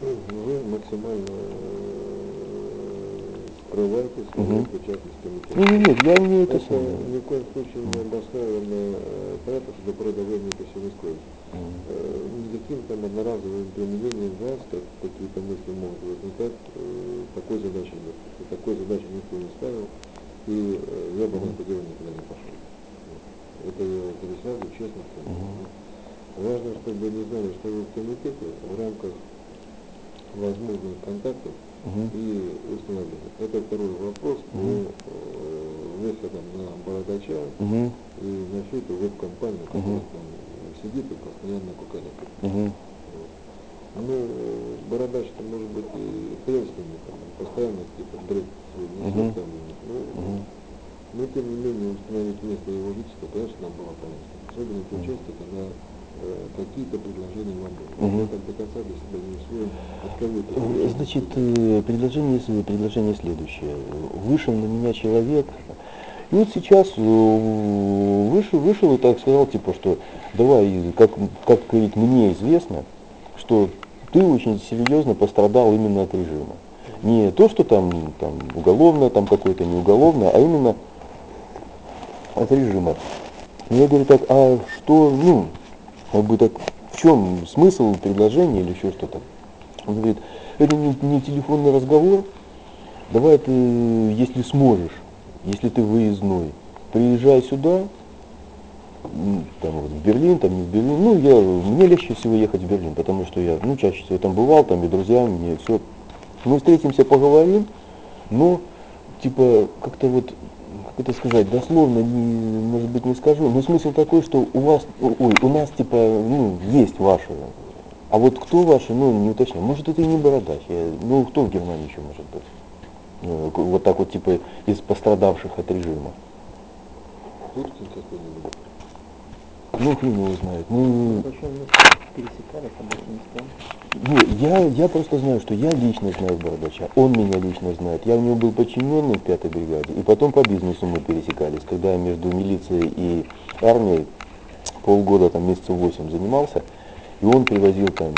Вы максимально э, скрываете свою причастность к комитету. Нет, я не это самое. ни в коем случае не обосновано э, понятно, что до порода времени это все не скроется. Э, Никаким там одноразовым применением вас, как какие-то мысли могут возникать, э, такой задачи нет. Такой задачи никто не ставил, и э, я бы на это дело никогда не пошел. Это я сразу, честно скажу. Важно, чтобы они знали, что вы в комитете в рамках возможных контактов Мгм. и установления. Это второй вопрос по Мгм. э, выходам на бородача Мгм. и на всю эту веб-компанию, которая там сидит и постоянно кукарекает. Вот. Ну, бородач-то может быть и там, постоянно какие-то бред несет Мгм. там, ну, Мгм. но тем не менее установить место его жительства, конечно, нам было полезно. Особенно в Мгм. части, когда э, какие-то предложения вам были. Мгм. Я так до конца для себя не усвоил, от кого это Э, предложение Значит, э, предложение, предложение следующее. Вышел на меня человек, и вот сейчас э, вышел, вышел и так сказал, типа, что давай, как, как говорит, мне известно, что ты очень серьезно пострадал именно от режима. Не то, что там, там уголовно, там какое-то не уголовно, а именно от режима. Я говорю так, а что, ну, как бы так, в чем смысл предложения или еще что-то? Он говорит, это не, не телефонный разговор, давай ты, если сможешь, если ты выездной, приезжай сюда, там, вот, в Берлин, там, не в Берлин, ну, я, мне легче всего ехать в Берлин, потому что я, ну, чаще всего там бывал, там, и друзья, мне все, мы встретимся, поговорим, но, типа, как-то вот, это сказать, дословно, не, может быть, не скажу, но смысл такой, что у вас, ой, у нас, типа, ну, есть ваши, а вот кто ваши, ну, не уточняю, может, это и не бородач, я- ну, кто в Германии еще может быть? Ну, вот так вот, типа, из пострадавших от режима. Туркин какой-нибудь. Ну, хрен его знает. Ну, мы пересекались, больше. Не, я, я просто знаю, что я лично знаю Бородача, он меня лично знает. Я у него был подчиненный в пятой бригаде, и потом по бизнесу мы пересекались, когда я между милицией и армией полгода, там месяцев восемь занимался, и он привозил там,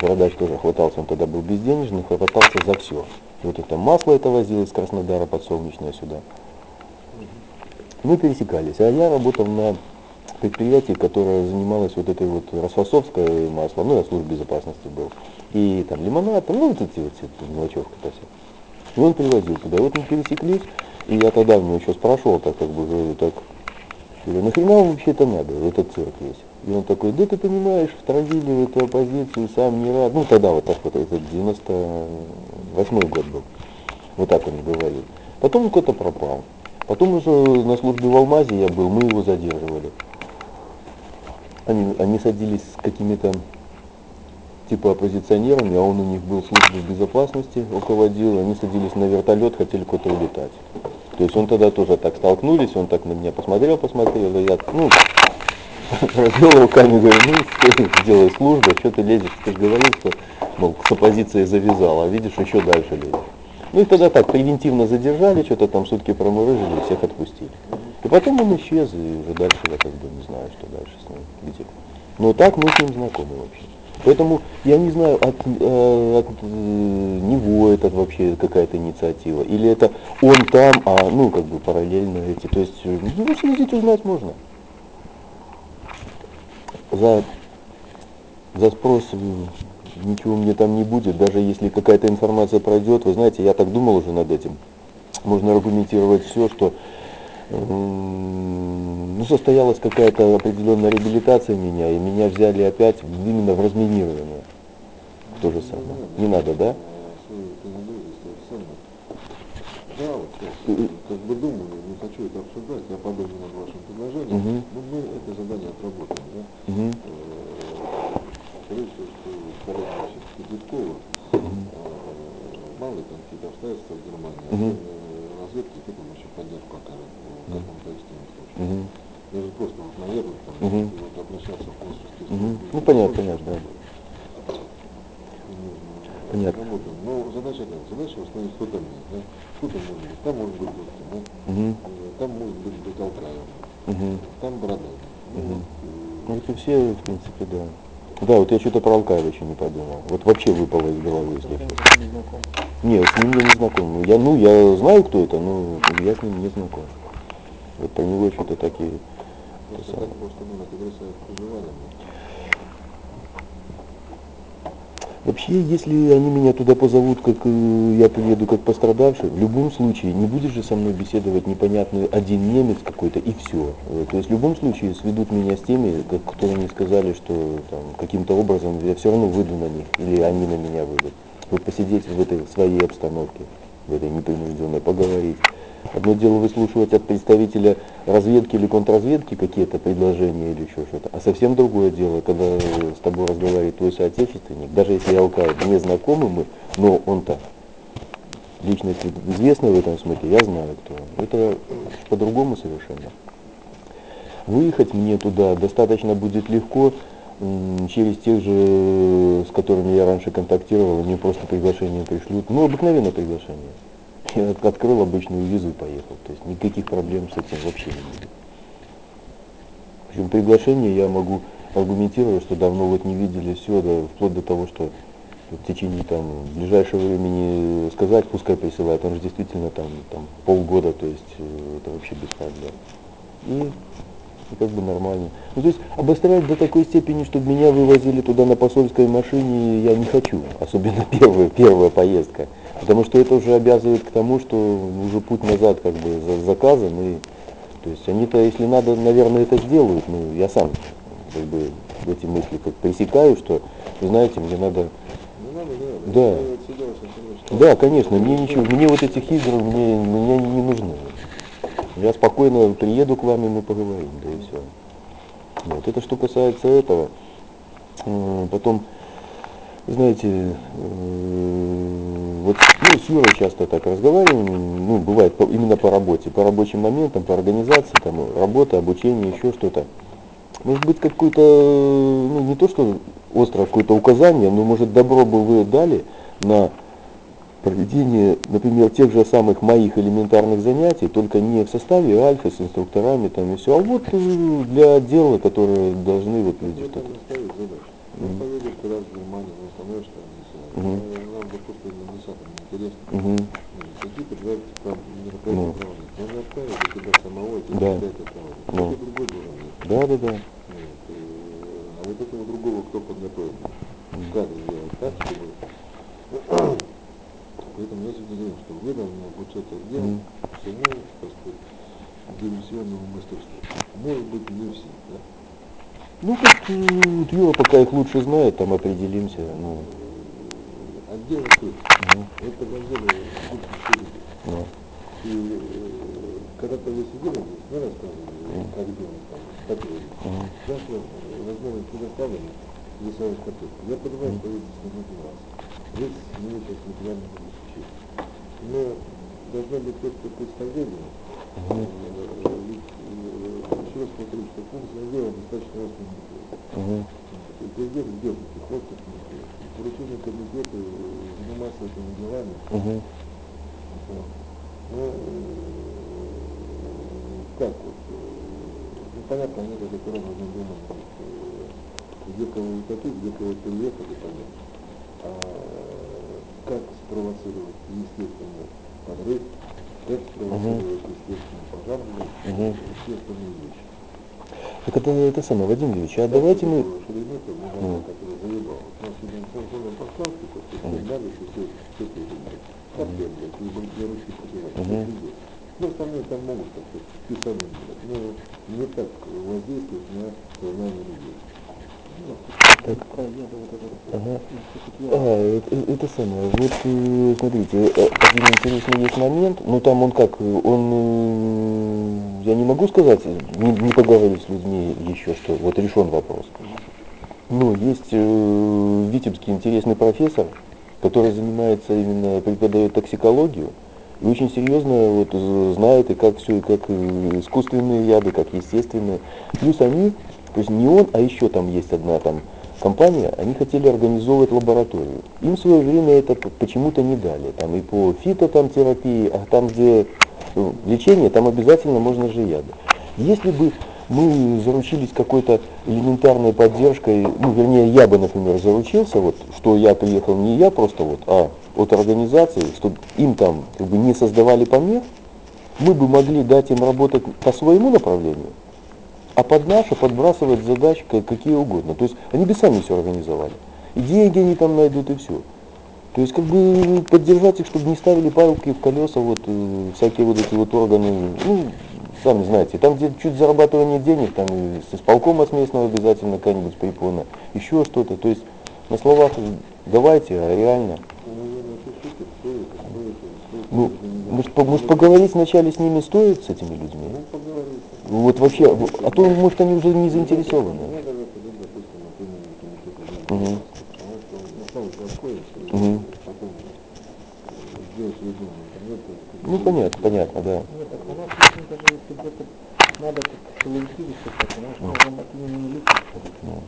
Бородач тоже хватался, он тогда был безденежный, хватался за все. Вот это масло это возил из Краснодара подсолнечное сюда. Мы пересекались, а я работал на предприятии, которое занималось вот этой вот расфасовской масла, ну, я службе безопасности был, и там лимонад, там, ну, вот эти вот все, мелочевка-то все. И он привозил туда. Вот мы пересеклись, и я тогда у него еще спрашивал, так как бы, говорю, так, говорю, нахрена вам вообще это надо, этот цирк весь? И он такой, да ты понимаешь, втравили в эту оппозицию, сам не рад. Ну, тогда вот так вот, это 98 год был. Вот так он говорил. Потом он куда-то пропал. Потом уже на службе в Алмазе я был, мы его задерживали. Они, они садились с какими-то типа оппозиционерами, а он у них был в службе безопасности, руководил, они садились на вертолет, хотели куда-то улетать. То есть он тогда тоже так столкнулись, он так на меня посмотрел, посмотрел, и я, ну, развел руками, говорю, ну, делаешь служба, что ты лезешь, ты говорил, что, мол, с оппозицией завязал, а видишь, еще дальше лезешь. Ну и тогда так превентивно задержали, что-то там сутки промурыжили, всех отпустили. И потом он исчез, и уже дальше я как бы не знаю, что дальше с ним, где. Но так мы с ним знакомы вообще. Поэтому я не знаю, от, э, от э, него это вообще какая-то инициатива, или это он там, а ну как бы параллельно эти. То есть, э, ну, съездить узнать можно. За, за спрос ничего мне там не будет, даже если какая-то информация пройдет, вы знаете, я так думал уже над этим. Можно аргументировать все, что ну, состоялась какая-то определенная реабилитация меня, и меня взяли опять именно в разминирование. То же самое. Не надо, да? Да, вот сейчас как бы думаю, не хочу это обсуждать, я подумаю над вашим предложением, Мгм. но мы это задание отработаем, да? Э, Скорее всего, что коллега мало ли там какие-то обстоятельства в Германии, а Разведка где-то вам еще поддержку окажет в каком-то экстренном случае. Мгм. Даже просто вот наедут там, Мгм. и вот обращаться в консульские Мгм. службы. Ну, понятно, Чтобы понятно, да. нужно Понятно. работаем. Но задача как? Задача установить, кто там есть, да? Кто там может быть? Там может быть Дудкин, да? Э, Там может быть Алтаев, Мгм. там. Ну, вот, э, Ну, это все, в принципе, да. Да, вот я что-то про Алкаева еще не подумал. Вот вообще выпало из головы, если Не с ним я не знаком. Я, ну, я знаю, кто это, но я с ним не знаком. Вот про него что-то такие... Просто так просто проживания. Вообще, если они меня туда позовут, как э, я приеду как пострадавший, в любом случае не будет же со мной беседовать непонятный один немец какой-то и все. То есть в любом случае сведут меня с теми, которые мне сказали, что там, каким-то образом я все равно выйду на них, или они на меня выйдут. Вот посидеть в этой своей обстановке, в этой непринужденной, поговорить. Одно дело выслушивать от представителя разведки или контрразведки какие-то предложения или еще что-то, а совсем другое дело, когда с тобой разговаривает твой соотечественник, даже если я алкаю, не знакомы мы, но он-то личность известная в этом смысле, я знаю кто он. Это по-другому совершенно. Выехать мне туда достаточно будет легко, через тех же, с которыми я раньше контактировал, мне просто приглашение пришлют, ну, обыкновенное приглашение. Я от- открыл обычную визу и поехал. То есть никаких проблем с этим вообще не будет. Причем приглашение я могу аргументировать, что давно вот не видели все, да, вплоть до того, что в течение там ближайшего времени сказать, пускай присылают, он же действительно там, там полгода, то есть э, это вообще без проблем. И, и как бы нормально. Ну, то есть обострять до такой степени, чтобы меня вывозили туда на посольской машине, я не хочу. Особенно первая, первая поездка. Потому что это уже обязывает к тому, что уже путь назад как бы за- заказан. И, то есть они-то, если надо, наверное, это сделают. Ну, я сам как бы эти мысли как пресекаю, что, вы знаете, мне надо надо. Да. Да, конечно, мне ничего, мне вот этих игр мне, мне не нужны. Я спокойно приеду к вам, и мы поговорим, да и все. Вот, это что касается этого. Потом, знаете, э, вот ну, с Юрой часто так разговариваем, ну, бывает по- именно по работе, по рабочим моментам, по организации, там, работа, обучение, еще что-то. Может быть, какое-то, ну, не то, что острое какое-то указание, но, может, добро бы вы дали на проведение, например, тех же самых моих элементарных занятий, только не в составе альфа с инструкторами там и все, а вот э, для отдела, которые должны вот люди и стоит задача. Он поедет туда, в Германию, становишься там, не ну, нам допустим, на десятом интересно. Мгм. Ну, Какие-то два типа мероприятия Ну. проводить. Он не отправит для тебя самого, и ты Да. мероприятие проводить. Ну. Это другой должен быть. Да, да, да. Вот, э, А вот этого другого кто подготовит? Как сделать так, чтобы... Поэтому я сегодня говорю, что вы должны обучать отдел Мгм. всему, так сказать, диверсионному мастерству. Может быть, не все, да? Ну, как э, Юра пока их лучше знает, там определимся. Ну, Отдел открыт. ну, Это в отделе будет все людей. ну, И э, когда-то вы сидели здесь, мы рассказывали, как делать там котлеты. Мгм. Сейчас вот э, возможность предоставлена рисовать котлетку. Я понимаю, что вы здесь не один имеете сейчас материальное обеспечение. Но должно быть четкое представление. Ведь, еще раз повторю, что функция отдела достаточно мгм, И президент идет этих острых И поручение комитету э, заниматься этими делами. Ну, как вот, э, ну, понятно, они как это должны думать, вот, э, где кого утопить, где кого переехать и понятно. А Так это, это самое, Вадим Юрьевич, а давайте мы... Ну, остальные там могут, списанием делать, но не так воздействовать на сознание людей. А, это, это самое, вот э, смотрите, э, один интересный есть момент, ну там он как, он, э, я не могу сказать, не, не поговорив с людьми еще, что вот решен вопрос. Но есть э, в Витебске интересный профессор, который занимается именно, преподает токсикологию, и очень серьезно вот, знает и как все, и как искусственные яды, как естественные. Плюс они, то есть не он, а еще там есть одна там компания, они хотели организовывать лабораторию. Им в свое время это почему-то не дали. Там и по фито там терапии, а там, где э, лечение, там обязательно можно же яды. Если бы мы заручились какой-то элементарной поддержкой, ну, вернее, я бы, например, заручился, вот, что я приехал не я просто вот, а от организации, чтобы им там как бы не создавали помех, мы бы могли дать им работать по своему направлению, а под наше подбрасывать задачи какие угодно. То есть они бы сами все организовали. И деньги они там найдут, и все. То есть как бы поддержать их, чтобы не ставили палки в колеса, вот э, всякие вот эти вот органы, ну, сами знаете, там где чуть зарабатывание денег, там с исполкома с местного обязательно какая-нибудь препона, еще что-то. То есть на словах давайте, а реально. Ну, может, может поговорить вначале с ними стоит, с этими людьми? Ну, поговорить. Вот вообще, а то, может, они уже не заинтересованы. Угу. Угу. Ну, понятно, понятно, да. Нет, так у нас очень даже если где-то надо как силовики выступать, потому что. Ну. Не Ну,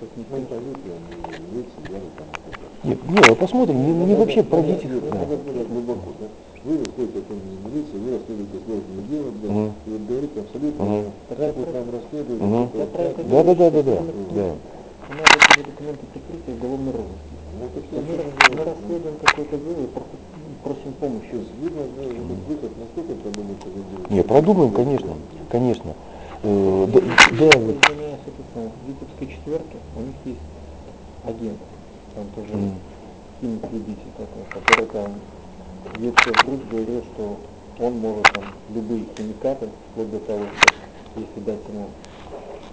милиция, это. Не, не, посмотрим, не, не вообще пройдите. Нет, Да. глубоко, да. Вы расходите от имени милиции, вы расследуете сложные дела, да, Мгм. и вот говорите абсолютно, Мгм. как вы там расследуете, Мгм. как вы Я так, про это Да, да, да, да, да, да. Надо эти документы прикрытия уголовной розыски. Ну, это Мы, все мы расследуем какое-то дело и просим помощи. Видно, выход, насколько продумается это дело. Не, продумаем, конечно, конечно. Э, да, да, вот. Это в Витебской четверке у них есть агент, там тоже Мгм. химик-любитель такой, который там едет в грудь говорит, что он может там любые химикаты, вплоть до того, что если дать ему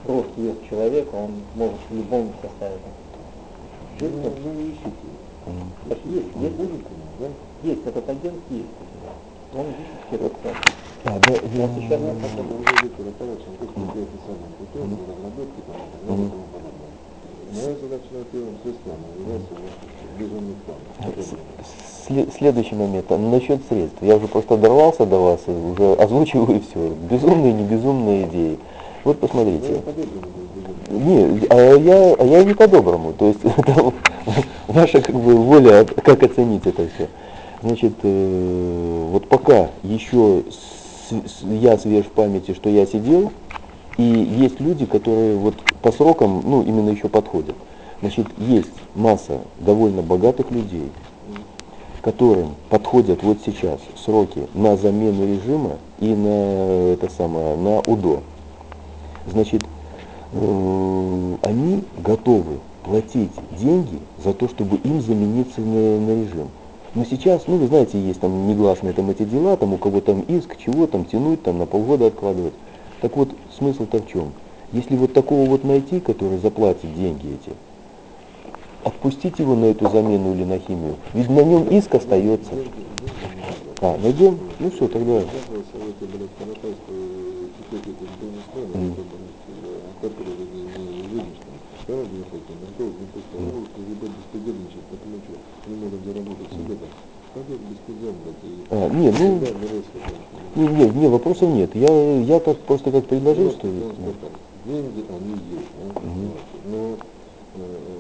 рост вес человека, он может в любом составе. Ну, Есть, ну. Мгм. Так есть, Вы есть, есть, этот агент есть. Он витебский этот А, да, Сейчас я- уже разработки там, и так далее, и тому подобное. Моя задача на первом средством является вот безумный план. Сле- Следующий момент, а насчет средств. Я уже просто дорвался до вас уже озвучиваю все. Безумные, не безумные идеи. Вот Ну, посмотрите. безумный. Не, а я, а я не по-доброму. То есть это ваша как бы воля, как оценить это все. Значит, э, вот пока еще с- я свеж в памяти, что я сидел, и есть люди, которые вот по срокам, ну, именно еще подходят. Значит, есть масса довольно богатых людей, которым подходят вот сейчас сроки на замену режима и на это самое, на УДО. Значит, э, они готовы платить деньги за то, чтобы им замениться на, на режим. Но сейчас, ну вы знаете, есть там негласные там эти дела, там у кого там иск, чего там тянуть, там на полгода откладывать. Так вот, смысл-то в чем? Если вот такого вот найти, который заплатит деньги эти, отпустить его на эту замену или на химию, ведь на нем иск остается. А, найдем? Ну все, тогда. Я был в совете, блядь, ходатайства теперь эти бизнесмены, это, блядь, э, которые не, не пускай, ну, ребят беспредельничать, потому что не могут заработать себе, там, пойдет беспредел, блядь, и А, не, ну, не, не, не, вопросов нет. Я, я как просто как предложил, что... так, деньги, они есть, да, понимаете, но э,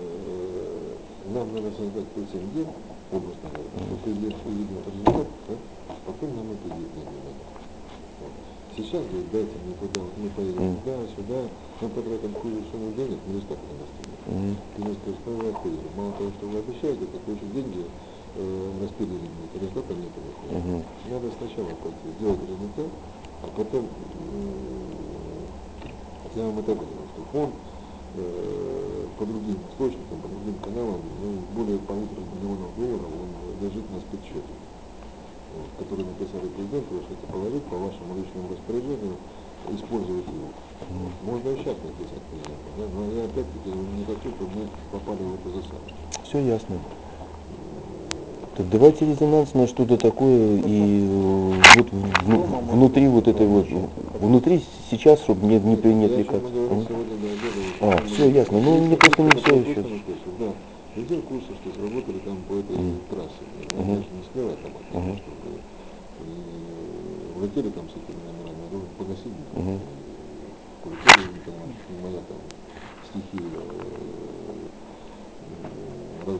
нам надо создать прецедент, образно говоря, только если увидим результат, да, потом нам эти деньги надо. Сейчас говорит, дайте мне туда, вот мы поедем туда, сюда, мы потратим такую сумму денег, мы результата не достигнем. Мгм. И мы скажем, что вы отходите. Мало того, что вы обещаете, так вы еще деньги э, распределили, результата нет выходит. Мгм. Надо сначала пойти, сделать результат, а потом м, я вам это говорю, что фонд э, по другим источникам, по другим каналам, ну, более полутора миллионов долларов он лежит на спецсчете, который написали президенту, вы хотите положить по вашему личному распоряжению, использовать его. Можно и сейчас написать президенту, да? но я опять-таки не хочу, чтобы мы попали в эту засаду. Все ясно. Так давайте резонансное что-то такое и э, вот в- внутри вот этой вот, внутри сейчас, чтобы не, не, при- не Я еще отвлекаться. мы говорим Мгм. сегодня до обеда. вот, А, всё ясно. Ну, мне просто не прошлому курсу, Да, людей курсе, что сработали там по этой трассе. Же не смело там что улетели там с этими номерами, я должен погасить. Мгм. И Улетели, не понимаю, не моя там стихия э, э.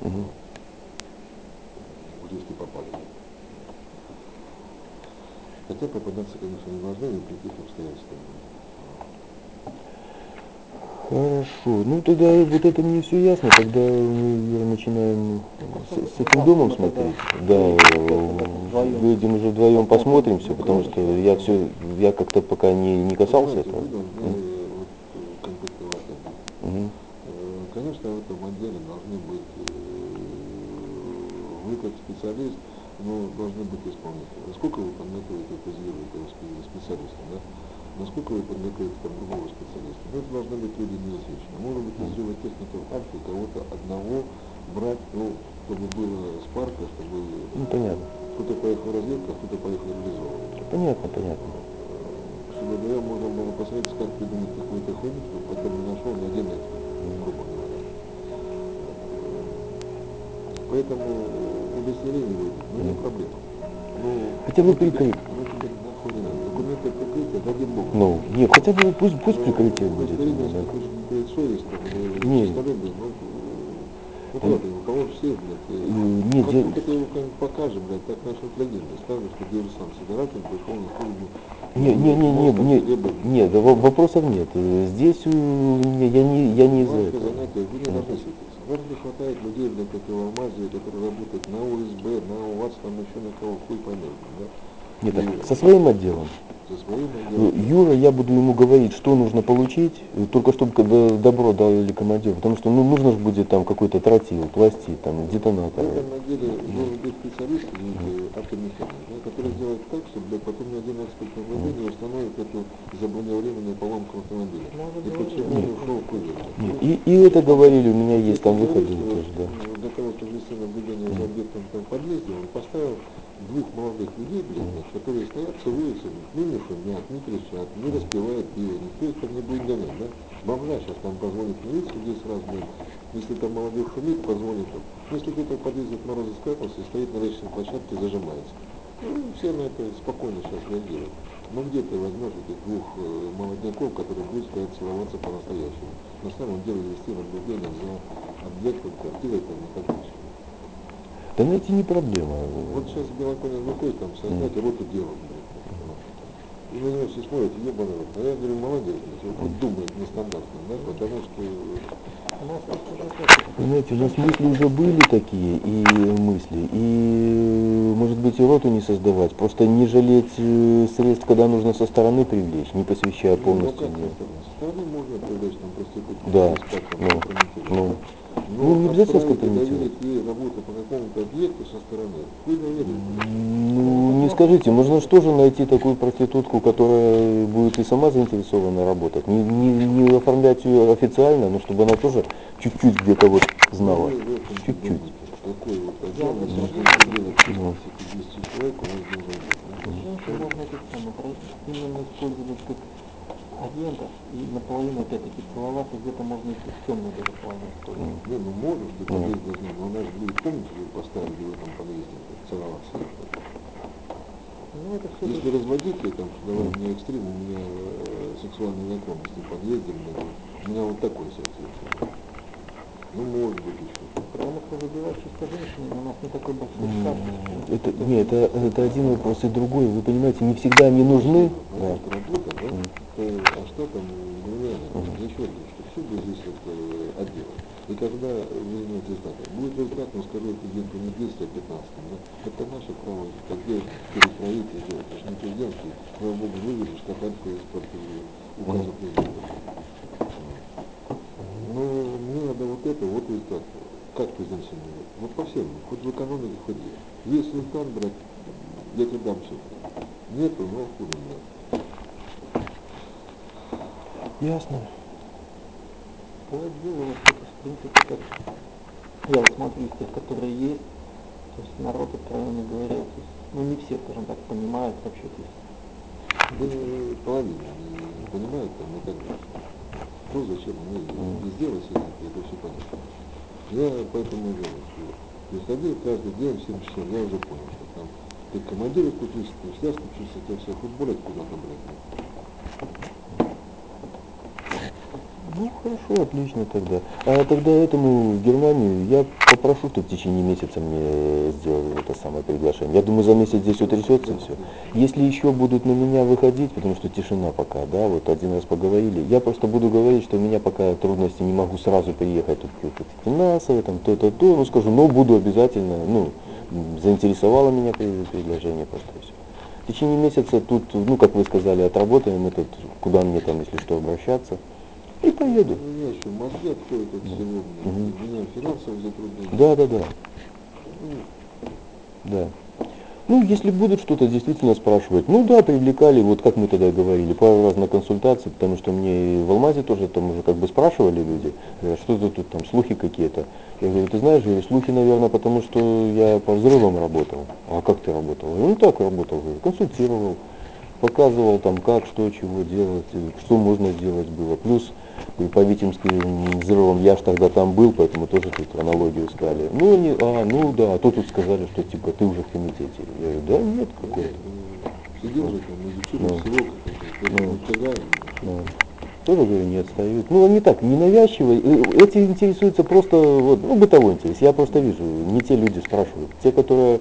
Мгм. Вот если попали. Хотя попадаться, конечно, не должны ни при каких обстоятельствах. Хорошо. Ну тогда вот это мне все ясно, тогда мы начинаем с, с этим домом смотреть. Да, выйдем уже вдвоем посмотрим все, потому что я все, я как-то пока не, не касался этого. вот, э. Э, Конечно, в этом отделе должны быть, э, вы как специалист, но должны быть исполнители. Насколько вы подготовите это этого спе- специалиста, да? Насколько вы подготовите там другого специалиста? Ну, это должны быть люди неизвестные. Может быть, из техника в Альфе кого-то одного брать, ну, чтобы было спарка, чтобы Ну, понятно. кто-то поехал в разведку, а кто-то поехал реализовывать. Понятно, понятно. Чтобы я можно было посмотреть, как придумать какую-то хуйню, чтобы потом не нашел ни один эксперт, грубо говоря. Поэтому удостоверение выйдет, ну не проблема. Ну, Хотя бы прикрыть. Ну, нет, хотя бы пусть, пусть прикрытие будет. Да. Не. ну, у кого все, блядь, нет, как я- ты его покажешь, блядь, так начнут легенды ставить, что где же сам собиратель пришел на службу. Не, не, не, не, не, нет, во- вопросов нет. Э, Здесь я не, я не из-за этого. занятие, вы не должны светиться. Вам не хватает людей, для как и в Алмазе, которые работают на ОСБ, на УАЗ, там еще на кого, хуй поймешь, да? Нет, так, со своим отделом. со своим отделом. Юра, я буду ему говорить, что нужно получить, э, только чтобы добро дали командир, потому что ну, нужно же будет там какой-то тротил, пластик, там, В детонатор. этом отделе должен быть специалист, автомеханик, да, который сделает так, чтобы потом ни один МВД не установит эту заброневременную поломку автомобиля. И по всему он ушел. Нет, И, и это говорили, у меня есть там выходы тоже, да. Для того, чтобы вести наблюдение за объектом там, подъезде, он поставил двух молодых людей, блядь, которые стоят, целуются, ну не шумят, не кричат, не распивают пиво, никто их там не будет гонять, да? Бомжа сейчас там позвонит милиция здесь раз, блядь, если там молодой шумит, позвонит. Ну, Если где-то в подъезде от мороза скакался и стоит на лестничной площадке, зажимается. Ну, все на это спокойно сейчас реагируют. Но где ты возьмешь этих двух э, молодняков, которые будут стоять целоваться по-настоящему? На самом деле вести наблюдение за объектом, квартирой там и так дальше. Да найти не проблема. Вот сейчас Белоконин выходит там создать роту делов, блядь. вот. И на него все смотрят, ебаный рот. А я говорю, молодец, вот думает нестандартно, да, потому что. Знаете, у нас мысли уже были такие, и мысли, и, может быть, и роту не создавать, просто не жалеть э, средств, когда нужно со стороны привлечь, не посвящая полностью. ну, как? Со стороны можно привлечь там проститутку, Да, ну, ну. Ну, не обязательно скомпрометировать. доверить ей работу по какому-то объекту со стороны, вы доверите. Ну, не скажите, можно что же найти такую проститутку, которая будет и сама заинтересована работать, не, не, не оформлять ее официально, но чтобы она тоже чуть-чуть где-то вот знала, этом чуть-чуть. Такой вот вот если делать Ну. 50 человек, у нас должен быть. Женщин можно это самое, именно использовать как агентов и наполовину опять-таки целоваться, где-то можно и в темную даже половину. Не, ну можешь, ты подъезд должна, но она же будет, помните, вы поставили в этом подъезде целоваться. Ну это все Если разводить ее, там, что давай мне экстрим, у меня э, сексуальные наклонности в подъезде, вот, у меня вот такой секс. Ну, может быть, еще. Потому что забивать чисто женщине, у нас не такой большой штат. Это, нет, это, это один вопрос и другой. Вы понимаете, не всегда они нужны. Потому Да. что работа, да, это, а что там, ну, реально, еще одно, что все зависит от отдела. И когда вы знаете так, будет результат, но скажу президенту не 10, а 15, да, это наше право, это где перекроить и сделать. Это же не президентский, слава богу, вывели штатарку из-под э, указа президента. Но мне надо вот это, вот результат. Как себя ведет? Вот по всем, хоть в экономике, хоть. Есть результат, брат, я тебе дам все. Нету, ну хули, блядь. Ясно. По вот это, в принципе, как я вот смотрю из тех, которые есть, то есть народ, откровенно говоря, то есть, ну не все, скажем так, понимают вообще, то есть, Да э, половина не понимает там и так Что, зачем, мы не сделали себе, это все понятно. Я поэтому и говорю, что приходил каждый день в 7 часов, я уже понял, что там ты командиры стучишься, ты всегда стучишься, тебя все футболят куда-то, блядь. Ну хорошо, отлично тогда. А тогда этому Германию я попрошу, чтобы в течение месяца мне сделали это самое приглашение. Я думаю, за месяц здесь утрясется все. Если еще будут на меня выходить, потому что тишина пока, да, вот один раз поговорили, я просто буду говорить, что у меня пока трудности, не могу сразу приехать, тут финансовые, там то-то, то, ну скажу, но буду обязательно, ну, заинтересовало меня предложение просто все. В течение месяца тут, ну, как вы сказали, отработаем этот, куда мне там, если что, обращаться. И поеду. У меня еще мозги отходят от всего. Мгм. У меня финансовые затруднения. Да, да, да, Ну, да. Ну, если будут что-то действительно спрашивать, ну да, привлекали, вот как мы тогда говорили, пару раз на консультации, потому что мне и в Алмазе тоже там уже как бы спрашивали люди, говорят, что ты тут там, слухи какие-то. Я говорю, ты знаешь, говорю, слухи, наверное, потому что я по взрывам работал. А как ты работал? Я говорю, ну так работал, говорю, консультировал, показывал там как, что, чего делать, что можно сделать было. Плюс и по Витимским взрывам я ж тогда там был, поэтому тоже тут аналогию искали. Ну, они, а, ну да, а то тут сказали, что типа ты уже в комитете. Я говорю, да нет, какой то Сидел же там, Ну. поэтому Ну. Да. Тоже, говорю, не отстают. Ну, они так, ненавязчиво. Эти интересуются просто, вот, ну, бытовой интерес. Я просто вижу, не те люди спрашивают. Те, которые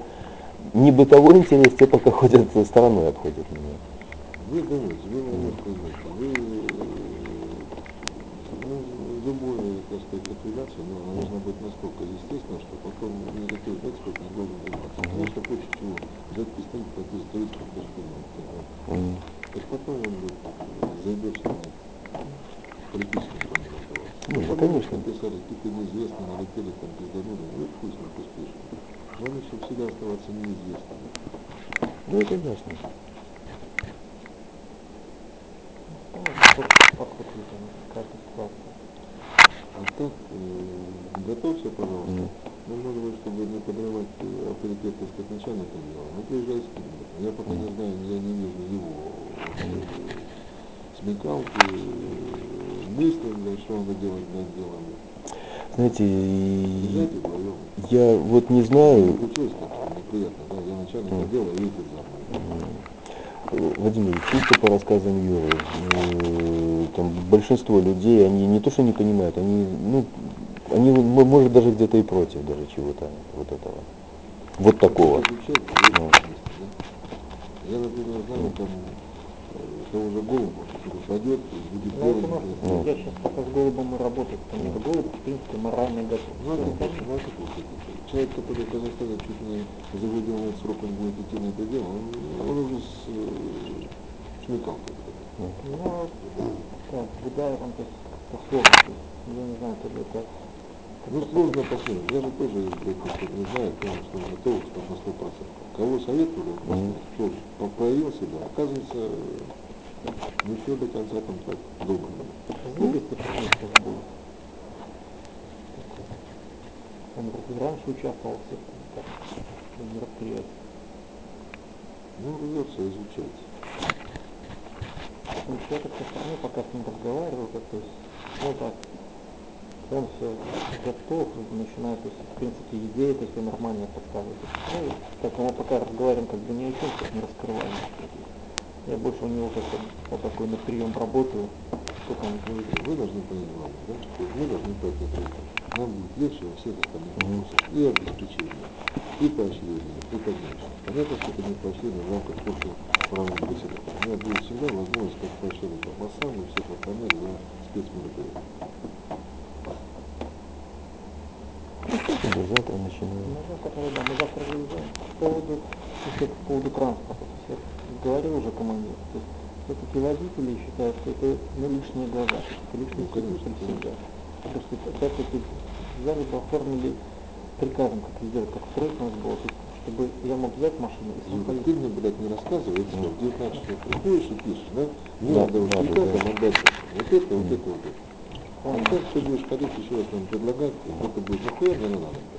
не бытовой интерес, те пока ходят стороной, обходят меня. Вы думаете, вы немножко знаете, вы, э, ну, любое, апелляция, но она должна быть настолько естественна, что потом никакой эксперт не должен заниматься. Конечно, хочет чего, взять пистолет, пойти стрелять, как. М. Так потом он заебется на политическом плане раздаваться. Ну, да, конечно. написали, какие-то неизвестные, налетели, там, пизданули, ну, и пусть, пусть пишут. Главное, чтобы всегда оставаться неизвестным. Ну, это ясно. Ну, как, как вот это, каждая ситуация. А так, э, готовься, пожалуйста. Мгм. Ну, может быть, чтобы не подрывать так сказать, начальника дела. Ну, приезжай с ним. Я пока не знаю, я не вижу его э, смекалки, э, мысли, да, что будет делать над делом. Знаете, и вдвоем. я вот не знаю, получилось как-то неприятно, да, я начальник отдела, а едет за мной. Владимир, чисто по рассказам Юры, э, там большинство людей, они не то что не понимают, они, ну, они, может, даже где-то и против даже чего-то вот этого. Вот такого. Ну. да. Я, например, знаю, там, э, того же голуба, который пойдет будет Ну, да. Ну. я сейчас пока с голубом и работаю, потому что голубь, в принципе, морально готов. Ну, а как это? Ну, а как вы хотите? Человек, который в Казахстане чуть не за выделенный срок он будет идти на это дело, он, он уже с э, этой. Ну, так, Будаев, он, то есть, есть, я не знаю, то ли это... Ну, сложно посмотреть. Я же тоже, сказать, не знаю, кто что готов, что на сто процентов. Кого кто по- проявил себя, оказывается, не все до конца там так добро. Любит почему сейчас. Он раньше участвовал в всех там, мероприятиях. Ну, рвется изучать. Ну, я как со стороны пока с ним разговариваю, как то есть, ну так, он все готов, начинает, то есть, в принципе, идеи такие нормальные подсказывать. Ну, так мы пока разговариваем, как бы ни о чем, как не раскрываем. Я больше у него как-то вот такой на прием работаю, что там Смотрите, вы должны главное, да? Мы должны пойти. Нам будет легче во всех остальных вопросах. И обеспечение, и поощрение, и дальше. Понятно, что это не поощрение в рамках общего правильного председателя. У меня будет всегда возможность как поощрять Бабасан и всех остальных за спецмероприятия. До завтра начинаем. Ну, завтра, да, мы завтра выезжаем. По поводу, еще по поводу транспорта. Я говорил уже командир, то есть все-таки водители считают, что это ну, лишние глаза, все-таки лишний Ну, конечно, всегда. Потому что опять-таки взяли бы оформили приказом, как сделать, как срочно у нас было, то есть, чтобы я мог взять машину и сам поехать. ты мне, блядь, не рассказывай, это что, в 19 часов приходишь и пишешь, да? Мне Да, надо вот надо, приказом да. отдать вот это, вот это, вот это. А как ты будешь ходить еще раз нам предлагать, это будет, нахуя мне надо? блядь?